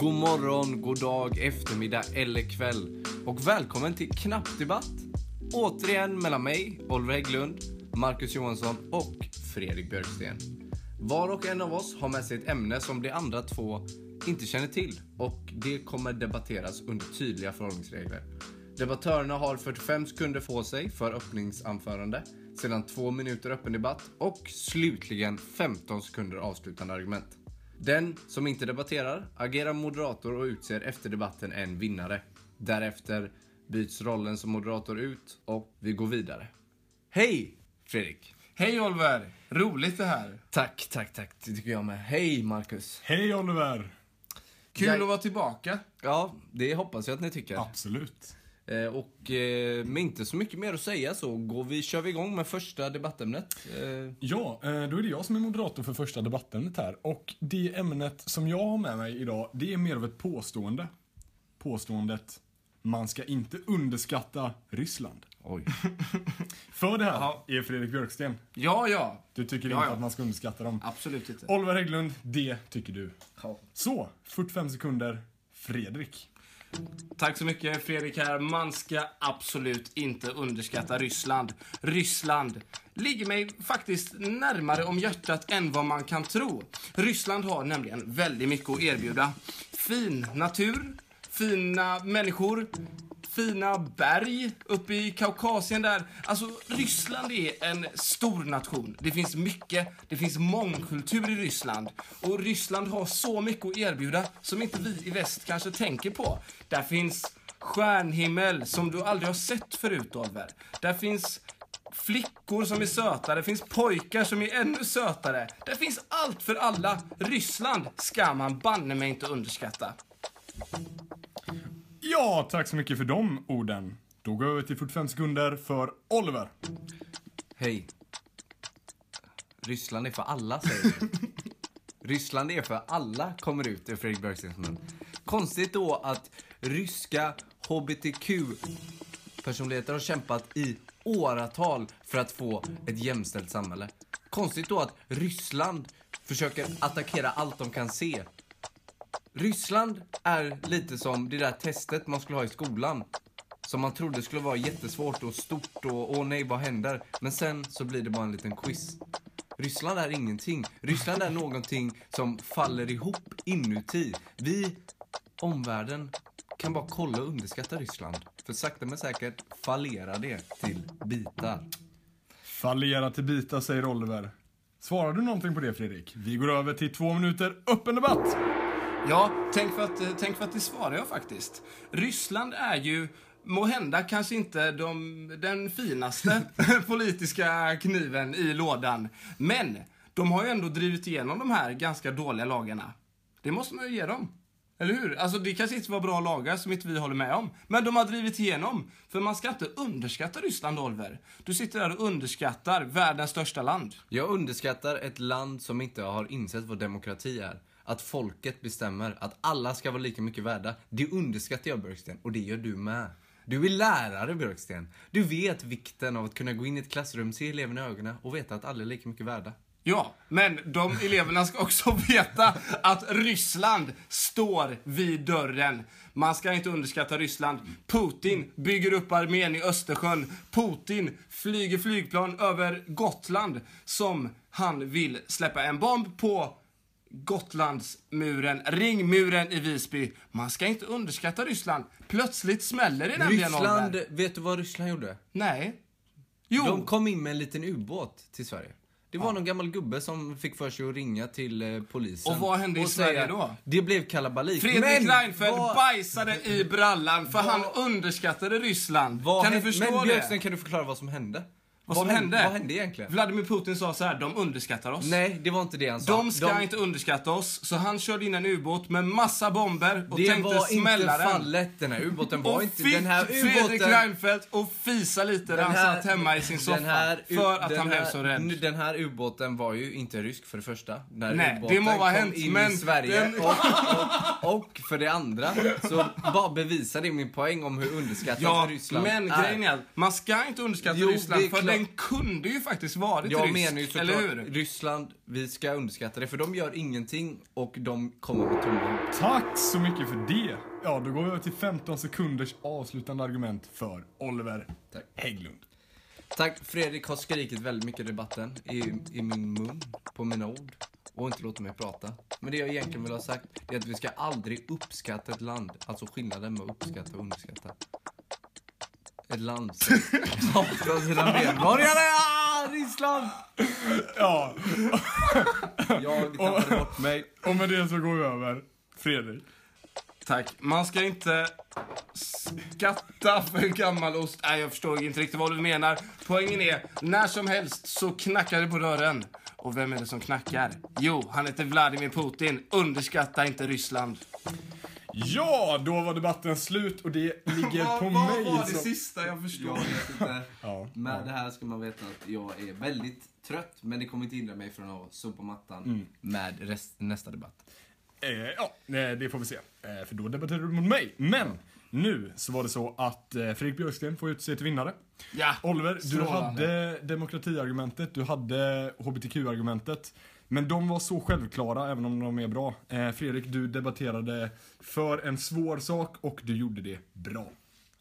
God morgon, god dag, eftermiddag eller kväll. Och välkommen till Knappdebatt. Återigen mellan mig, Oliver Hägglund, Marcus Johansson och Fredrik Björksten. Var och en av oss har med sig ett ämne som de andra två inte känner till och det kommer debatteras under tydliga förhållningsregler. Debattörerna har 45 sekunder på sig för öppningsanförande, sedan 2 minuter öppen debatt och slutligen 15 sekunder avslutande argument. Den som inte debatterar agerar moderator och utser efter debatten en vinnare. Därefter byts rollen som moderator ut och vi går vidare. Hej Fredrik! Hej Oliver! Roligt det här. Tack, tack, tack. Det tycker jag med. Hej Marcus! Hej Oliver! Kul Jag- att vara tillbaka. Ja, det hoppas jag att ni tycker. Absolut. Eh, och eh, med inte så mycket mer att säga så går vi, kör vi igång med första debattämnet. Eh, Ja, eh, då är det jag som är moderator för första debattämnet här. Och det ämnet som jag har med mig idag, det är mer av ett påstående. Påståendet, man ska inte underskatta Ryssland. oj. För det här Jaha. är Fredrik Björksten. Ja, ja. Du tycker Ja, inte ja. att man ska underskatta dem. Absolut inte. Oliver Hägglund, det tycker du. Ja. Så, 45 sekunder, Fredrik. Tack så mycket Fredrik här. Man ska absolut inte underskatta Ryssland. Ryssland ligger mig faktiskt närmare om hjärtat än vad man kan tro. Ryssland har nämligen väldigt mycket att erbjuda. Fin natur, fina människor, fina berg uppe i Kaukasien där. Alltså, Ryssland är en stor nation. Det finns mycket, det finns mångkultur i Ryssland. Och Ryssland har så mycket att erbjuda som inte vi i väst kanske tänker på. Där finns stjärnhimmel som du aldrig har sett förut, Oliver. Där finns flickor som är söta, det finns pojkar som är ännu sötare. Det finns allt för alla. Ryssland ska man banne mig inte underskatta. Ja, tack så mycket för de orden. Då går jag över till 45 sekunder för Oliver. Hej. Ryssland är för alla, säger du. Ryssland är för alla, kommer ut ur Fredrik Björkstens mun. Konstigt då att ryska hbtq-personligheter har kämpat i åratal för att få ett jämställt samhälle. Konstigt då att Ryssland försöker attackera allt de kan se. Ryssland är lite som det där testet man skulle ha i skolan. Som man trodde skulle vara jättesvårt och stort och åh nej, vad händer? Men sen så blir det bara en liten quiz. Ryssland är ingenting. Ryssland är någonting som faller ihop inuti. Vi, omvärlden, kan bara kolla och underskatta Ryssland. För sakta men säkert fallerar det till bitar. Fallera till bitar, säger Oliver. Svarar du någonting på det, Fredrik? Vi går över till två minuter öppen debatt. Ja, tänk för, att, eh, tänk för att det svarar jag faktiskt. Ryssland är ju må hända kanske inte de, den finaste politiska kniven i lådan. Men de har ju ändå drivit igenom de här ganska dåliga lagarna. Det måste man ju ge dem. Eller hur? Alltså det kanske inte var bra lagar som inte vi håller med om. Men de har drivit igenom. För man ska inte underskatta Ryssland, Oliver. Du sitter där och underskattar världens största land. Jag underskattar ett land som inte har insett vad demokrati är. Att folket bestämmer, att alla ska vara lika mycket värda. Det underskattar jag Björksten, och det gör du med. Du är lärare Björksten. Du vet vikten av att kunna gå in i ett klassrum, se eleverna i ögonen och veta att alla är lika mycket värda. Ja, men de eleverna ska också veta att Ryssland står vid dörren. Man ska inte underskatta Ryssland. Putin bygger upp armén i Östersjön. Putin flyger flygplan över Gotland som han vill släppa en bomb på Gotlandsmuren, ringmuren i Visby. Man ska inte underskatta Ryssland. Plötsligt smäller det nämligen, Ryssland, vet du vad Ryssland gjorde? Nej. Jo. De kom in med en liten ubåt till Sverige. Det var någon gammal gubbe som fick för sig att ringa till eh, polisen. Och vad hände i Sverige då? Det blev kalabalik. Fredrik Men Reinfeldt vad- bajsade i brallan för han underskattade Ryssland. vad kan hände- förstå Men det? Björksten, kan du förklara vad som hände? Vad som hände? Vad hände egentligen? Vladimir Putin sa så här, de underskattar oss. Nej, det var inte det han sa. De ska inte underskatta oss, så han körde in en ubåt med massa bomber och Det tänkte var smälla inte den. fallet. Den här ubåten var inte... Den här Fredrik ubåten... Reinfeldt och fisa lite där han satt hemma i sin soffa. den här för att den han blev här- så rädd. Den här ubåten var ju inte rysk för det första. När Nej, det må vara hänt, in men i Sverige. den- Och, och, och för det andra så bara bevisar det min poäng om hur underskattat Ja, Ryssland men är. grejen är att man ska inte underskatta Jo, det Ryssland för den Den kunde ju faktiskt varit Jag rysk, menar ju såklart eller hur? Ryssland, vi ska underskatta det för de gör ingenting och de kommer med tomma ord. Tack så mycket för det. Ja, då går vi över till 15 sekunders avslutande argument för Oliver Tack. Hägglund. Tack, Fredrik har skrikit väldigt mycket i debatten, i, i min mun, på mina ord och inte låtit mig prata. Men det jag egentligen vill ha sagt är att vi ska aldrig uppskatta ett land, alltså skillnaden med att uppskatta och underskatta. Ett land som hatar sina medborgare! Ja, Ryssland! Ja, Jag tappade bort mig. och med det så går vi över. Fredrik. Tack. Man ska inte skatta för gammal ost. Nej, jag förstår inte riktigt vad du menar. Poängen är, när som helst så knackar det på dörren. Och vem är det som knackar? Jo, han heter Vladimir Putin. Underskatta inte Ryssland. Ja, då var debatten slut och det ligger på mig som... sista? Jag förstår Jag vet inte. Ja, Med det här ska man veta att jag är väldigt trött, men det kommer inte hindra mig från att sopa mattan med rest, nästa debatt. Eh, ja, det får vi se. Eh, för då debatterar du mot mig. Men nu så var det så att eh, Fredrik Björksten får utse till vinnare. Ja, Oliver, du Strålande. hade demokratiargumentet, du hade hbtq-argumentet. Men de var så självklara, även om de är bra. Eh, Fredrik, du debatterade för en svår sak och du gjorde det bra.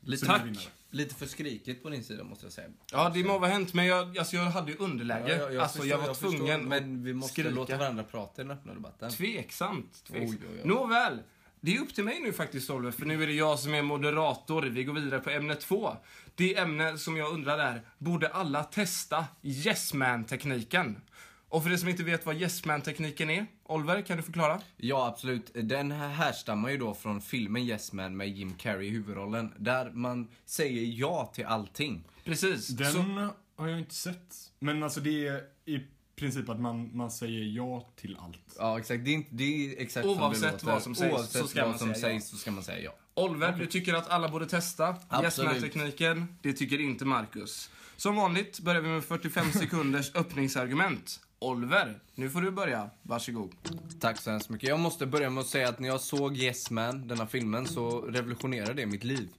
Lite, vinnare. lite för skrikigt på din sida måste jag säga. ja det må vara hänt, men jag, alltså, jag hade ju underläge. alltså, jag var förstår, tvungen Men vi måste skrika. låta varandra prata i den öppna debatten. Tveksamt. tveksamt. Oj, oj, oj. Nåväl. Det är upp till mig nu faktiskt, Oliver, för nu är det jag som är moderator. Vi går vidare på ämne två. Det ämne som jag undrar är, borde alla testa Yes Man-tekniken? Och för er som inte vet vad Yes Man-tekniken är, Oliver, kan du förklara? Ja, absolut. Den här härstammar ju då från filmen Yes Man med Jim Carrey i huvudrollen. Där man säger ja till allting. Precis. Den Så, har jag inte sett. Men alltså det är i princip att man, man säger ja till allt. Ja, exakt. Det är, inte, det är exakt som Oavsett det låter. vad som sägs, Oavsett så ska vad man som ja. sägs så ska man säga ja. Oliver, du tycker att alla borde testa Yes Absolut. Man-tekniken. Det tycker inte Marcus. Som vanligt börjar vi med 45 sekunders öppningsargument. Oliver, nu får du börja. Varsågod. Tack så hemskt mycket. Jag måste börja med att säga att när jag såg Yes Man, denna filmen, så revolutionerade det mitt liv.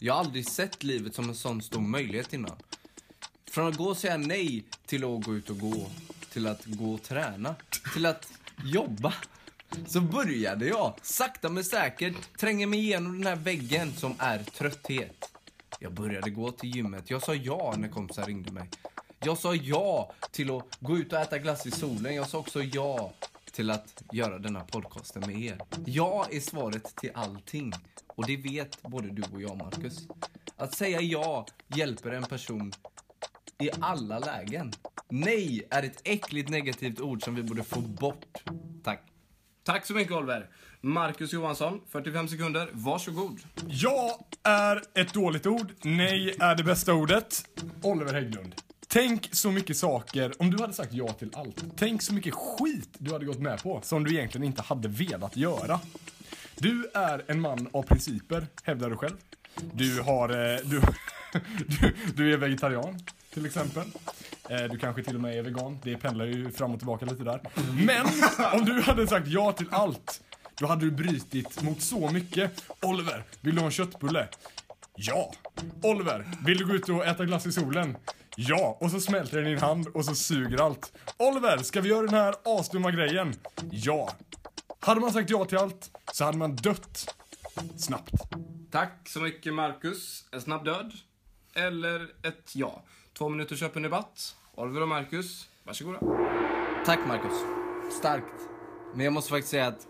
Jag har aldrig sett livet som en sån stor möjlighet innan. Från att gå och säga nej till att gå ut och gå, till att gå och träna, till att jobba. Så började jag, sakta men säkert, tränga mig igenom den här väggen som är trötthet. Jag började gå till gymmet. Jag sa ja när kompisar ringde mig. Jag sa ja till att gå ut och äta glass i solen. Jag sa också ja till att göra denna podcasten med er. Ja är svaret till allting. Och det vet både du och jag, Marcus. Att säga ja hjälper en person i alla lägen. Nej är ett äckligt negativt ord som vi borde få bort. Tack. Tack så mycket Oliver. Marcus Johansson, 45 sekunder. Varsågod. Ja är ett dåligt ord. Nej är det bästa ordet. Oliver Hägglund. Tänk så mycket saker, om du hade sagt ja till allt. Tänk så mycket skit du hade gått med på som du egentligen inte hade velat göra. Du är en man av principer, hävdar du själv. Du har, eh, du, du, du är vegetarian, till exempel. Eh, du kanske till och med är vegan, det pendlar ju fram och tillbaka lite där. Men om du hade sagt ja till allt, då hade du brutit mot så mycket. Oliver, vill du ha en köttbulle? Ja. Oliver, vill du gå ut och äta glass i solen? Ja. Och så smälter den i din hand och så suger allt. Oliver, ska vi göra den här asdumma grejen? Ja. Hade man sagt ja till allt så hade man dött snabbt. Tack så mycket Marcus. En snabb död. Eller ett ja. Två minuters öppen debatt. Oliver och Marcus, varsågoda. Tack Marcus. Starkt. Men jag måste faktiskt säga att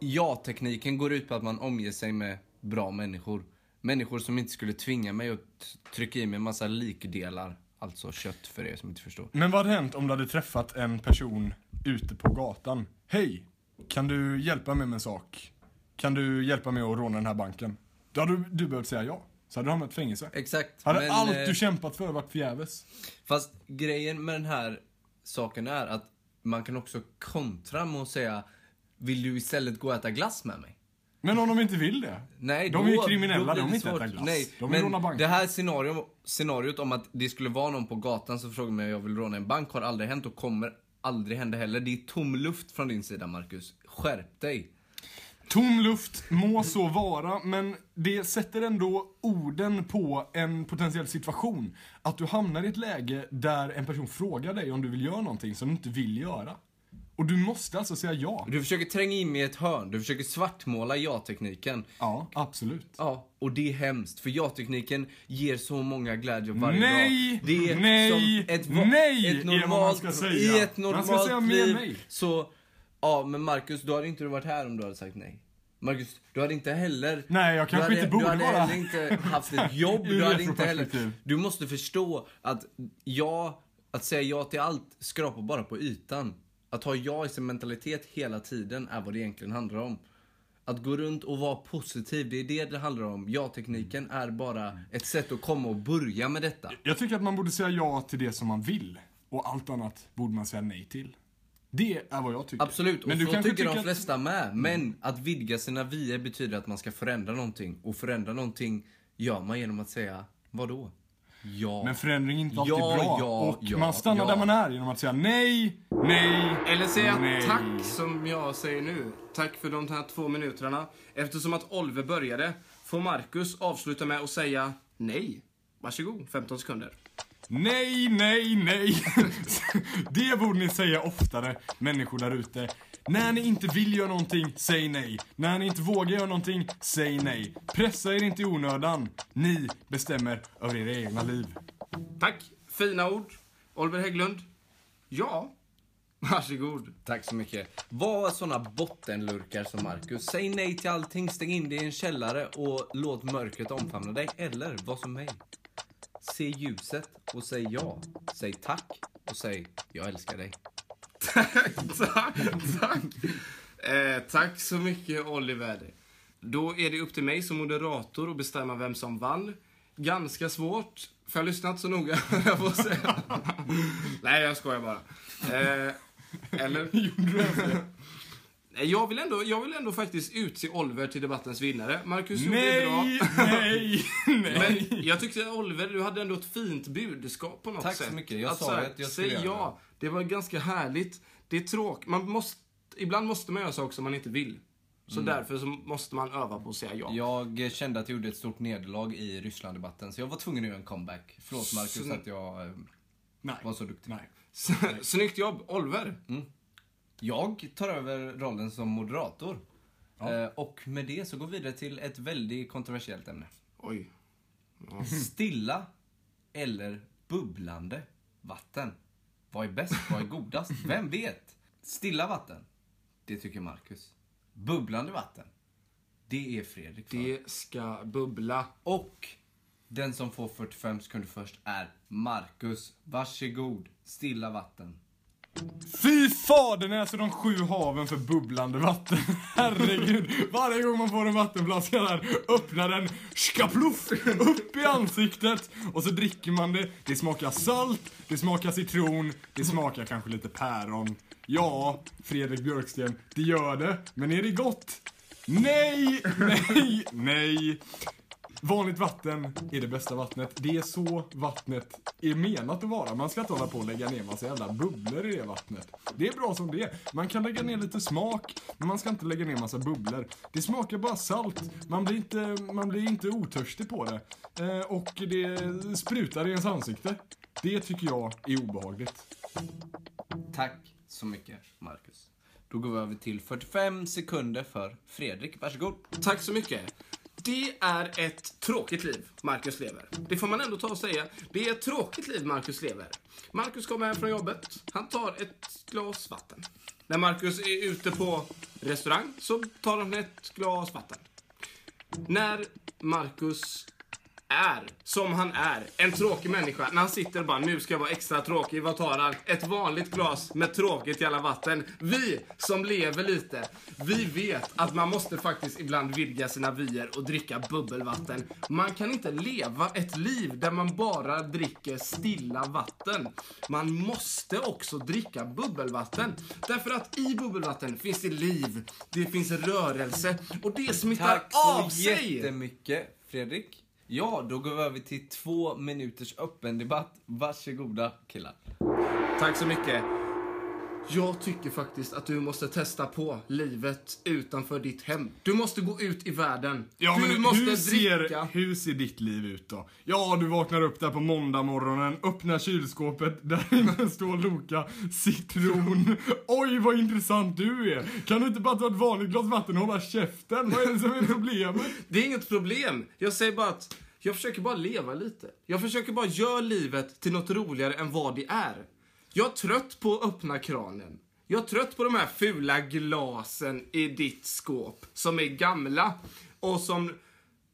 ja-tekniken går ut på att man omger sig med bra människor. Människor som inte skulle tvinga mig att trycka i mig en massa likdelar. Alltså kött för er som inte förstår. Men vad hade hänt om du hade träffat en person ute på gatan? Hej, kan du hjälpa mig med en sak? Kan du hjälpa mig att råna den här banken? Då hade du, du behövt säga ja. Så hade du hamnat i fängelse. Exakt. Hade men, allt eh, du kämpat för varit förgäves? Fast grejen med den här saken är att man kan också kontra med att säga Vill du istället gå och äta glass med mig? Men om de inte vill det? Nej, De då, är ju kriminella, de vill inte svårt. äta glass. Nej, De vill råna banker. det här scenario, scenariot om att det skulle vara någon på gatan som frågar mig om jag vill råna en bank har aldrig hänt och kommer aldrig hända heller. Det är tom luft från din sida, Marcus. Skärp dig. Tom luft må så vara, men det sätter ändå orden på en potentiell situation. Att du hamnar i ett läge där en person frågar dig om du vill göra någonting som du inte vill göra. Och du måste alltså säga ja. Du försöker tränga in mig i ett hörn. Du försöker svartmåla ja-tekniken. Ja, absolut. Ja, och det är hemskt. För ja-tekniken ger så många glädje varje Nej, dag. Det är nej, som ett, nej ett är vad man normalt, ska säga. I ett Man ska normalt säga mer liv nej. så... Ja, men Marcus, du hade inte varit här om du hade sagt nej. Marcus, du hade inte heller... Nej, jag kanske du hade, inte borde Du hade vara. heller inte haft ett jobb. Du hade inte heller... Du måste förstå att ja, att säga ja till allt skrapar bara på ytan. Att ha ja i sin mentalitet hela tiden är vad det egentligen handlar om. Att gå runt och vara positiv, det är det det handlar om. Ja-tekniken är bara ett sätt att komma och börja med detta. Jag tycker att man borde säga ja till det som man vill. Och allt annat borde man säga nej till. Det är vad jag tycker. Absolut, och Men så tycker de tycker att- flesta med. Men att vidga sina vyer betyder att man ska förändra någonting. Och förändra någonting gör man genom att säga, vadå? Ja. Men förändring är inte alltid Ja, bra. ja, och ja, man stannar ja. där man är genom att säga nej, nej, Eller säga nej. tack som jag säger nu. Tack för de här två minuterna. Eftersom att Oliver började får Marcus avsluta med att säga nej. Varsågod, 15 sekunder. Nej, nej, nej. Det borde ni säga oftare, människor där ute. När ni inte vill göra någonting, säg nej. När ni inte vågar göra någonting, säg nej. Pressa er inte i onödan. Ni bestämmer över era egna liv. Tack, fina ord. Oliver Hägglund. Ja, varsågod. Tack så mycket. Var såna bottenlurkar som Marcus. Säg nej till allting, stäng in dig i en källare och låt mörkret omfamna dig. Eller var som mig. Se ljuset och säg ja. Säg tack och säg jag älskar dig. tack, tack. Eh, tack så mycket Oliver. Då är det upp till mig som moderator att bestämma vem som vann. Ganska svårt, för jag har lyssnat så noga, jag får säga. Nej, jag skojar bara. Eh, eller? Nej, Jag vill, ändå, jag vill ändå faktiskt utse Oliver till debattens vinnare. Marcus gjorde det bra. Nej, nej. Men jag tyckte Oliver, du hade ändå ett fint budskap på något Tack så sätt. mycket. Jag att, sa så att jag skulle Säg ja. Det var ganska härligt. Det är tråkigt. Man måste, ibland måste man göra saker som man inte vill. Så Mm. därför så måste man öva på att säga ja. Jag kände att jag gjorde ett stort nederlag i Ryssland-debatten så jag var tvungen att göra en comeback. Förlåt Marcus Så- att jag eh, nej. var så duktig. nej. Snyggt jobb. Oliver. Jag tar över rollen som moderator. Ja. Eh, och med det så går vi vidare till ett väldigt kontroversiellt ämne. Oj. Stilla eller bubblande vatten? Vad är bäst? Vad är godast? Vem vet? Stilla vatten, det tycker Marcus. Bubblande vatten, det är Fredrik för. Det ska bubbla. Och den som får 45 sekunder först är Marcus. Varsågod, stilla vatten. Fy fadern är alltså de sju haven för bubblande vatten. Herregud. Varje gång man får en vattenflaska där, öppnar den, skapluff, upp i ansiktet. Och så dricker man det. Det smakar salt, det smakar citron, det smakar kanske lite päron. Ja, Fredrik Björksten, det gör det. Men är det gott? Nej, nej, nej. Vanligt vatten är det bästa vattnet. Det är så vattnet är menat att vara. Man ska inte hålla på och lägga ner massa jävla bubblor i det vattnet. Det är bra som det är. Man kan lägga ner lite smak, men man ska inte lägga ner massa bubblor. Det smakar bara salt. Man blir inte, man blir inte otörstig på det. Eh, och det sprutar i ens ansikte. Det tycker jag är obehagligt. Tack så mycket, Marcus. Då går vi över till 45 sekunder för Fredrik. Varsågod. Tack så mycket. Det är ett tråkigt liv Marcus lever. Det får man ändå ta och säga. Det är ett tråkigt liv Marcus lever. Marcus kommer hem från jobbet. Han tar ett glas vatten. När Marcus är ute på restaurang så tar han ett glas vatten. När Marcus är, som han är, en tråkig människa. När han sitter och bara, nu ska jag vara extra tråkig. Vad tar han? Ett vanligt glas med tråkigt jävla vatten. Vi som lever lite, vi vet att man måste faktiskt ibland vidga sina vyer och dricka bubbelvatten. Man kan inte leva ett liv där man bara dricker stilla vatten. Man måste också dricka bubbelvatten. Därför att i bubbelvatten finns det liv, det finns rörelse och det smittar Tack av så sig. jättemycket, Fredrik. Ja, då går vi över till två minuters öppen debatt. Varsågoda, killar. Tack så mycket. Jag tycker faktiskt att du måste testa på livet utanför ditt hem. Du måste gå ut i världen. Ja, du men måste hur ser, dricka. hur ser ditt liv ut då? Ja, du vaknar upp där på måndag morgonen, öppnar kylskåpet, där inne står Loka, citron. Oj, vad intressant du är! Kan du inte bara ta ett vanligt glas vatten och hålla käften? Vad är det som är problemet? Det är inget problem. Jag säger bara att jag försöker bara leva lite. Jag försöker bara göra livet till något roligare än vad det är. Jag är trött på att öppna kranen. Jag är trött på de här fula glasen i ditt skåp som är gamla och som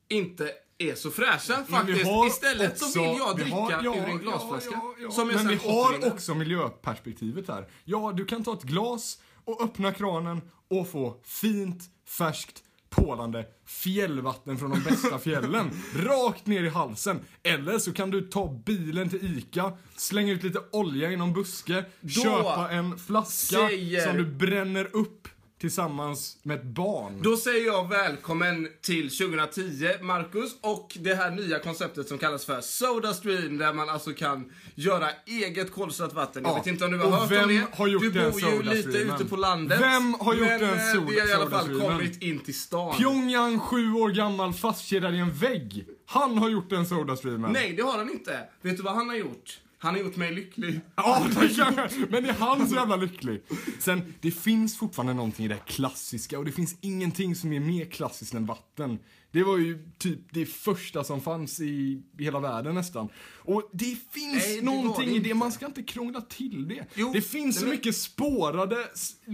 inte är så fräscha faktiskt. Istället så vill jag dricka har- ja, ur en glasflaska. ja, ja. Som jag Men vi har återvinner. också miljöperspektivet här. Ja, du kan ta ett glas och öppna kranen och få fint, färskt, pålande fjällvatten från de bästa fjällen. rakt ner i halsen. Eller så kan du ta bilen till ICA, slänga ut lite olja i någon buske, köpa en flaska säger- som du bränner upp tillsammans med ett barn. Då säger jag välkommen till 2010, Marcus, och det här nya konceptet som kallas för Sodastream, där man alltså kan göra eget kolsyrat vatten. Jag Ja, vet inte om du har och hört vem om det. har gjort du bor ju lite Sodastreamen? ute på landet. Vem har gjort men, den eh, Soda- Vi har i alla fall Sodastreamen? kommit in till stan. Pyongyang, sju år gammal, fastkedjad i en vägg. Han har gjort den Sodastreamen. Nej, det har han inte. Vet du vad han har gjort? Han har gjort mig lycklig. Ja, det kanske, men är han så jävla lycklig? Sen, det finns fortfarande någonting i det här klassiska och det finns ingenting som är mer klassiskt än vatten. Det var ju typ det första som fanns i hela världen nästan. Och det finns Nej, det någonting det i det, man ska inte krångla till det. Jo, det finns så men- mycket spårade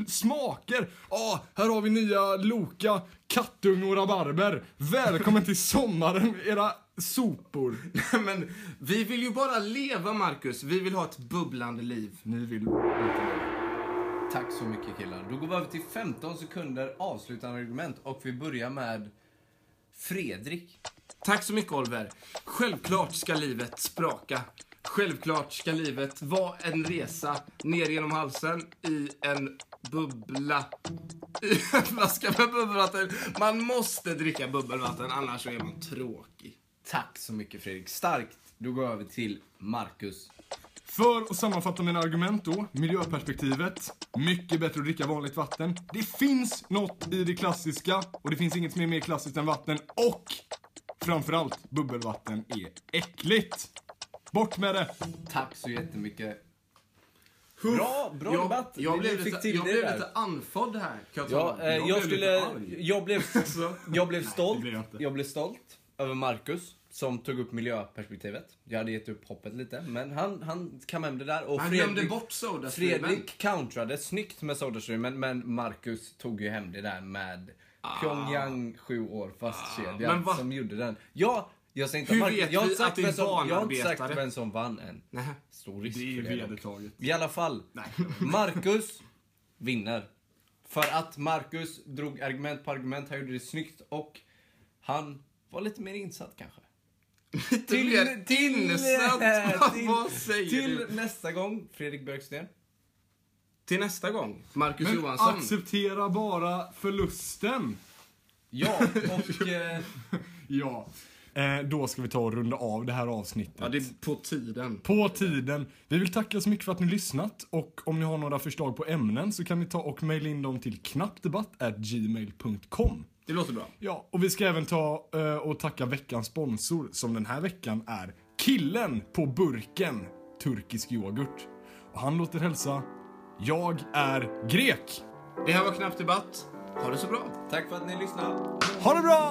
smaker. Ja, här har vi nya Loka, kattung och rabarber. Välkommen till sommaren, era sopor. Men vi vill ju bara leva, Marcus. Vi vill ha ett bubblande liv. Ni vill Tack så mycket killar. Då går vi över till 15 sekunder avslutande argument och vi börjar med Fredrik. Tack så mycket Oliver. Självklart ska livet spraka. Självklart ska livet vara en resa ner genom halsen i en bubbla. I en flaska med bubbelvatten. Man måste dricka bubbelvatten, annars är man tråkig. Tack så mycket Fredrik. Starkt. Då går jag över till Marcus. För att sammanfatta mina argument då, miljöperspektivet, mycket bättre att dricka vanligt vatten. Det finns något i det klassiska och det finns inget som är mer klassiskt än vatten och framförallt bubbelvatten är äckligt. Bort med det! Tack så jättemycket. Bra, bra jag, debatt. Jag Vi blev, fick lite, till jag det blev lite andfådd här, kan jag Ja, eh, jag, blev skulle... Jag blev, jag blev stolt. jag inte. Jag blev stolt över Marcus som tog upp miljöperspektivet. Jag hade gett upp hoppet lite, men han, han det där. Och Han glömde bort sodastreamen. Fredrik countrade snyggt med Sodastreamen, men Marcus tog ju hem det där med Pyongyang sju år fastkedjad Ah. men va- som gjorde den. Ja, jag säger inte Hur Marcus, vet jag har inte sagt vem som, jag har inte sagt vem som vann än. Nähä. Stor risk Det är dock. vedertaget. I alla fall, Marcus vinner. För att Marcus drog argument på argument, han gjorde det snyggt och han var lite mer insatt kanske. Insatt. till, Vad säger till du? nästa gång, Fredrik Björksten. Till nästa gång, Marcus Men Johansson. acceptera bara förlusten. Ja, och eh, Ja. Eh, då ska vi ta och runda av det här avsnittet. Ja, det är på tiden. På tiden. Vi vill tacka så mycket för att ni lyssnat och om ni har några förslag på ämnen så kan ni ta och mejla in dem till knappdebatt@gmail.com. Det låter bra. Ja, och vi ska även ta eh, och tacka veckans sponsor som den här veckan är Killen på burken Turkisk yoghurt. Och han låter hälsa Jag är grek. Det här var Knappt Debatt. Ha det så bra. tack för att ni lyssnade. Ha det bra!